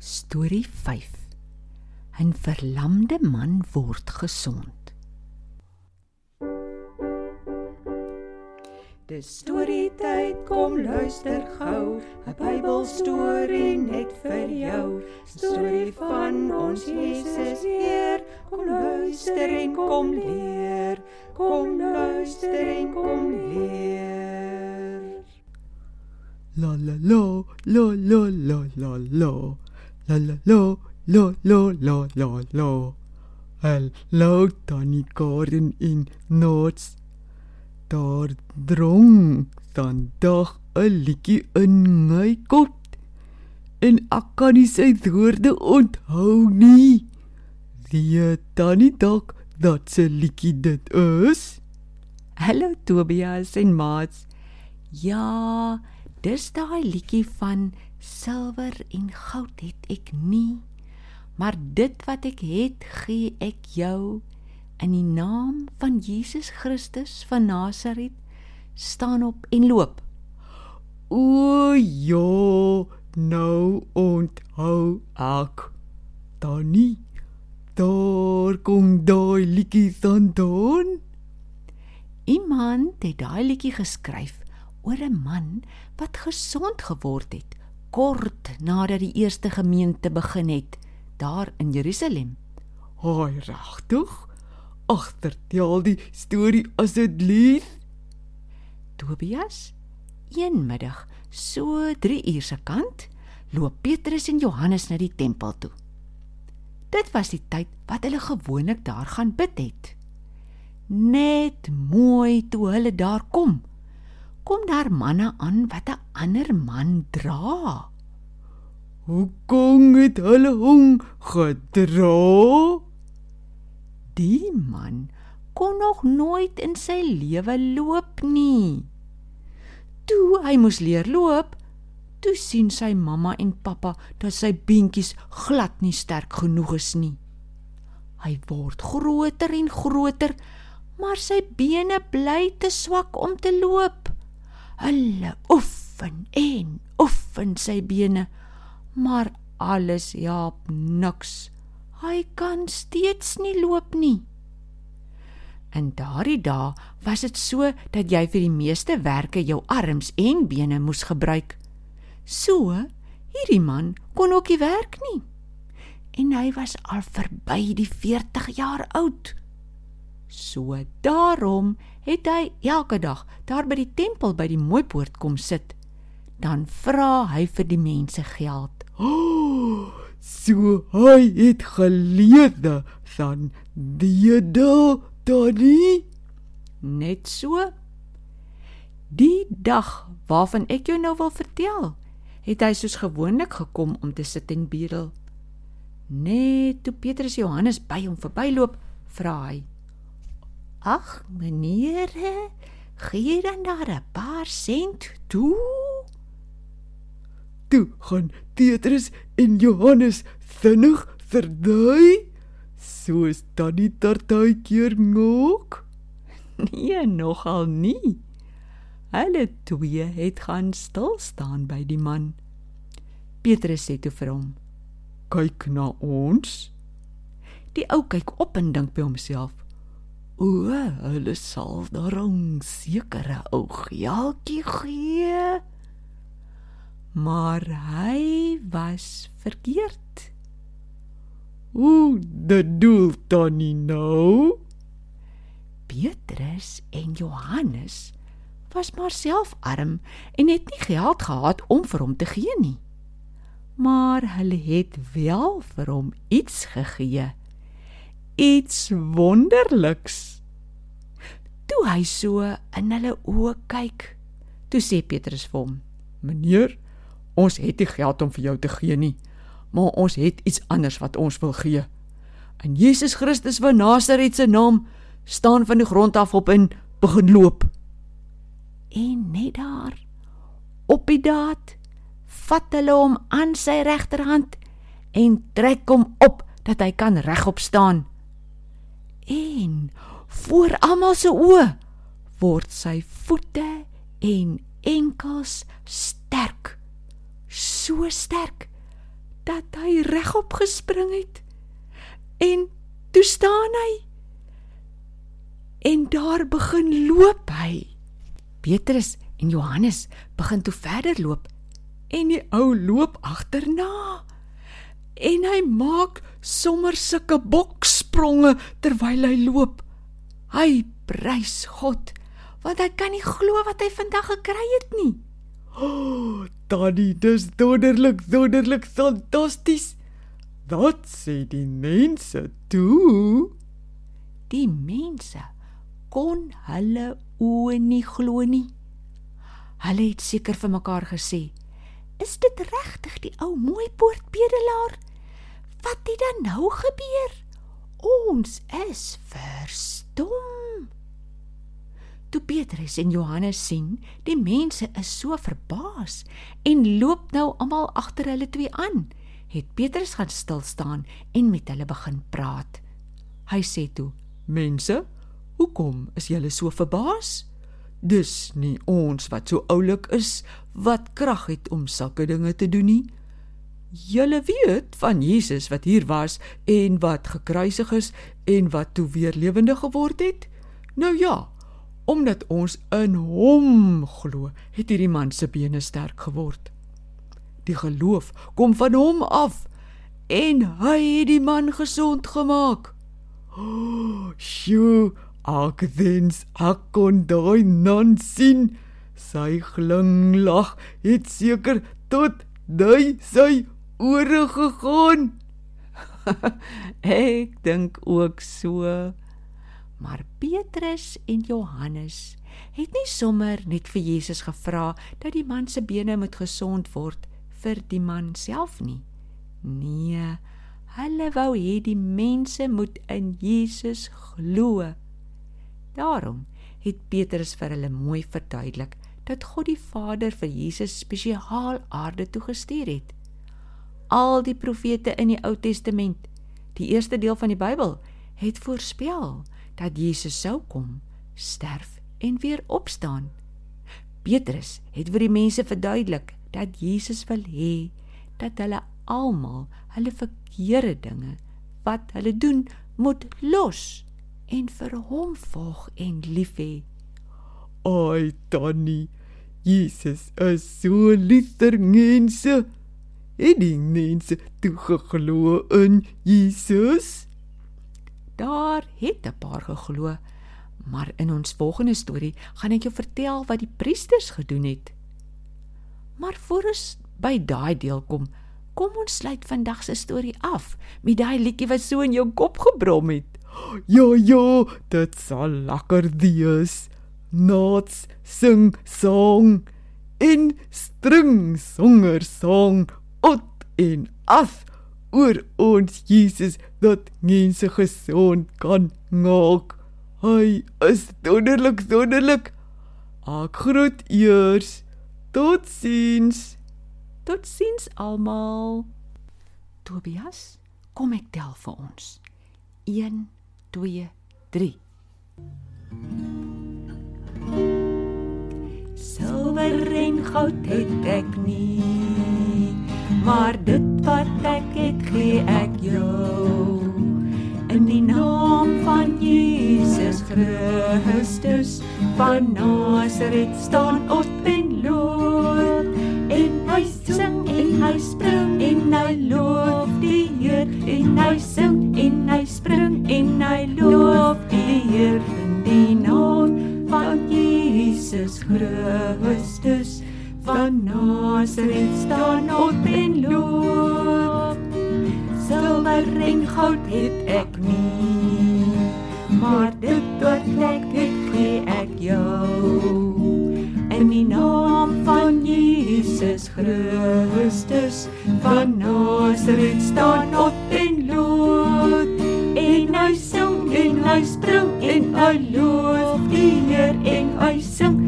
Storie 5. 'n Verlamde man word gesond. Dis storie tyd, kom luister gou, 'n Bybelstorie net vir jou. Storie van ons Jesus Heer, kom luister en kom leer. Kom luister en kom leer. La la la la la la la la Lalalo, lo, lo, lo, lo, lo. Hallo Tannie Karen en Nots. Daar drong vandag 'n liedjie in my kop en ek kan nie sy woorde onthou nie. Wie tannie dalk dat se liedjie dit is? Hallo Tobias en Maats. Ja, dis daai liedjie van silwer en goud het ek nie. Maar dit wat ek het, gee ek jou in die naam van Jesus Christus van Nasaret. Staan op en loop. O ja, nou onthou ek. Tannie, daar kom daai liedjie vandaan. Iemand het daai liedjie geskryf oor 'n man wat gesond geword het kort nadat die eerste gemeente begin het daar in Jerusalem. Haai regtig? Ag, vertel die storie asseblief. Tobias, een middag, so 3 uur se kant, loop Petrus en Johannes na die tempel toe. Dit was die tyd wat hulle gewoonlik daar gaan bid het. Net mooi toe hulle daar kom, kom daar manne aan wat 'n ander man dra. Hoe kom dit hulle hom gedra? Die man kon nog nooit in sy lewe loop nie. Toe hy moes leer loop, toe sien sy mamma en pappa dat sy beentjies glad nie sterk genoeg is nie. Hy word groter en groter, maar sy bene bly te swak om te loop. Hulle oefen en oefen sy bene, maar alles help niks. Hy kan steeds nie loop nie. In daardie dae was dit so dat jy vir die meeste werke jou arms en bene moes gebruik. So, hierdie man kon ook nie werk nie. En hy was al verby die 40 jaar oud. So daarom het hy elke dag daar by die tempel by die mooipoort kom sit. Dan vra hy vir die mense geld. Oh, so hy het gelewe van die dae Tannie. Net so. Die dag waarvan ek jou nou wil vertel, het hy soos gewoonlik gekom om te sit en bedel. Net toe Petrus Johannes by hom verbyloop, vra hy: "Ag, meneer, gee dan daar 'n paar sent toe?" Toe gaan Petrus en Johannes vinnig verdaai soos Tannie Tartuitjie ngok. Nee, nogal nie. Hulle twee het gaan stil staan by die man. Petrus sê toe vir hom: "Kyk na ons." Die ou kyk op en dink by homself: "O, hulle sal daarom sekere ou geeltjie gee." Maar hy was verkeerd. Hoe dit doel Tannie nou? Petrus en Johannes was maar self arm en het nie geld gehad om vir hom te gee nie. Maar hulle het wel vir hom iets gegee. Iets wonderliks. Toe hy so in hulle oë kyk, toe sê Petrus vir hom: "Meneer, ons het nie geld om vir jou te gee nie, maar ons het iets anders wat ons wil gee. In Jesus Christus van Nasaret se naam staan van die grond af op en begin loop." En net daar op die daad vat hulle hom aan sy regterhand en trek hom op dat hy kan regop staan. En voor almal se oë word sy voete en enkels sterk. So sterk dat hy regop gespring het. En toe staan hy. En daar begin loop hy. Petrus en Johannes begin toe verder loop en die ou loop agterna. En hy maak sommer sulke bokspronge terwyl hy loop. Hy prys God want hy kan nie glo wat hy vandag gekry het nie. Oh, Tannie, dis wonderlik, wonderlik, fantasties. Wat sê die mense toe? Die mense kon hulle oë nie glo nie. Hulle het seker vir mekaar gesê: "Is dit regtig die ou mooi poortbedelaar? Wat het dan nou gebeur? Ons is verstom." Toe Petrus en Johannes sien, die mense is so verbaas en loop nou almal agter hulle twee aan, het Petrus gaan stil staan en met hulle begin praat. Hy sê toe: "Mense, hoekom is julle so verbaas? Dis nie ons wat so oulik is wat krag het om sulke dinge te doen nie. Julle weet van Jesus wat hier was en wat gekruisig is en wat toe weer lewendig geword het? Nou ja, Omdat ons in hom glo, het hierdie man se bene sterk geword. Die geloof kom van hom af en hy het die man gesond gemaak. Oh, sjoe, ek dins ek kon daai non sien. Sy glimlag het seker tot daai sy ore gegaan. ek dink ook so. Maar Petrus en Johannes het nie sommer net vir Jesus gevra dat die man se bene moet gesond word vir die man self nie. Nee, hulle wou hê die mense moet in Jesus glo. Daarom het Petrus vir hulle mooi verduidelik dat God die Vader vir Jesus spesiaal aarde toe gestuur het. Al die profete in die Ou Testament, die eerste deel van die Bybel, het voorspel dat Jesus sou kom, sterf en weer opstaan. Petrus het vir die mense verduidelik dat Jesus wil hê dat hulle almal hulle verkeerde dinge wat hulle doen moet los en vir hom volg en lief hê. Ai Tannie, Jesus is so lief vir mense. En die mense toe geglo in Jesus. Daar het 'n paar geglo, maar in ons volgende storie gaan ek jou vertel wat die priesters gedoen het. Maar voor ons by daai deel kom, kom ons sluit vandag se storie af met daai liedjie wat so in jou kop gebrom het. Ja, ja, dit sal lekker wees. Nots sing song in string songer song ot in af oor ons Jesus dat mense gesond kan maak. Hy is wonderlik, wonderlik. Ek groet eers. Totsiens. Totsiens almal. Tobias, kom ek tel vir ons. 1 2 3. Silwer en goud het ek nie maar dit wat ek het gee ek jou. In die naam van Jesus Christus van Nasaret staan op en loop. En hy sing en hy spring en hy loof die Heer. En hy sing en hy spring en hy loof die Heer. In die naam van Jesus Christus van Nasaret staan op en loop. Silwer en goud het ek nie, maar dit wat ek het gee ek jou. In die naam van Jesus Christus van Nasaret staan op en loop. En hy sing en hy spring en hy loof die Heer en hy sing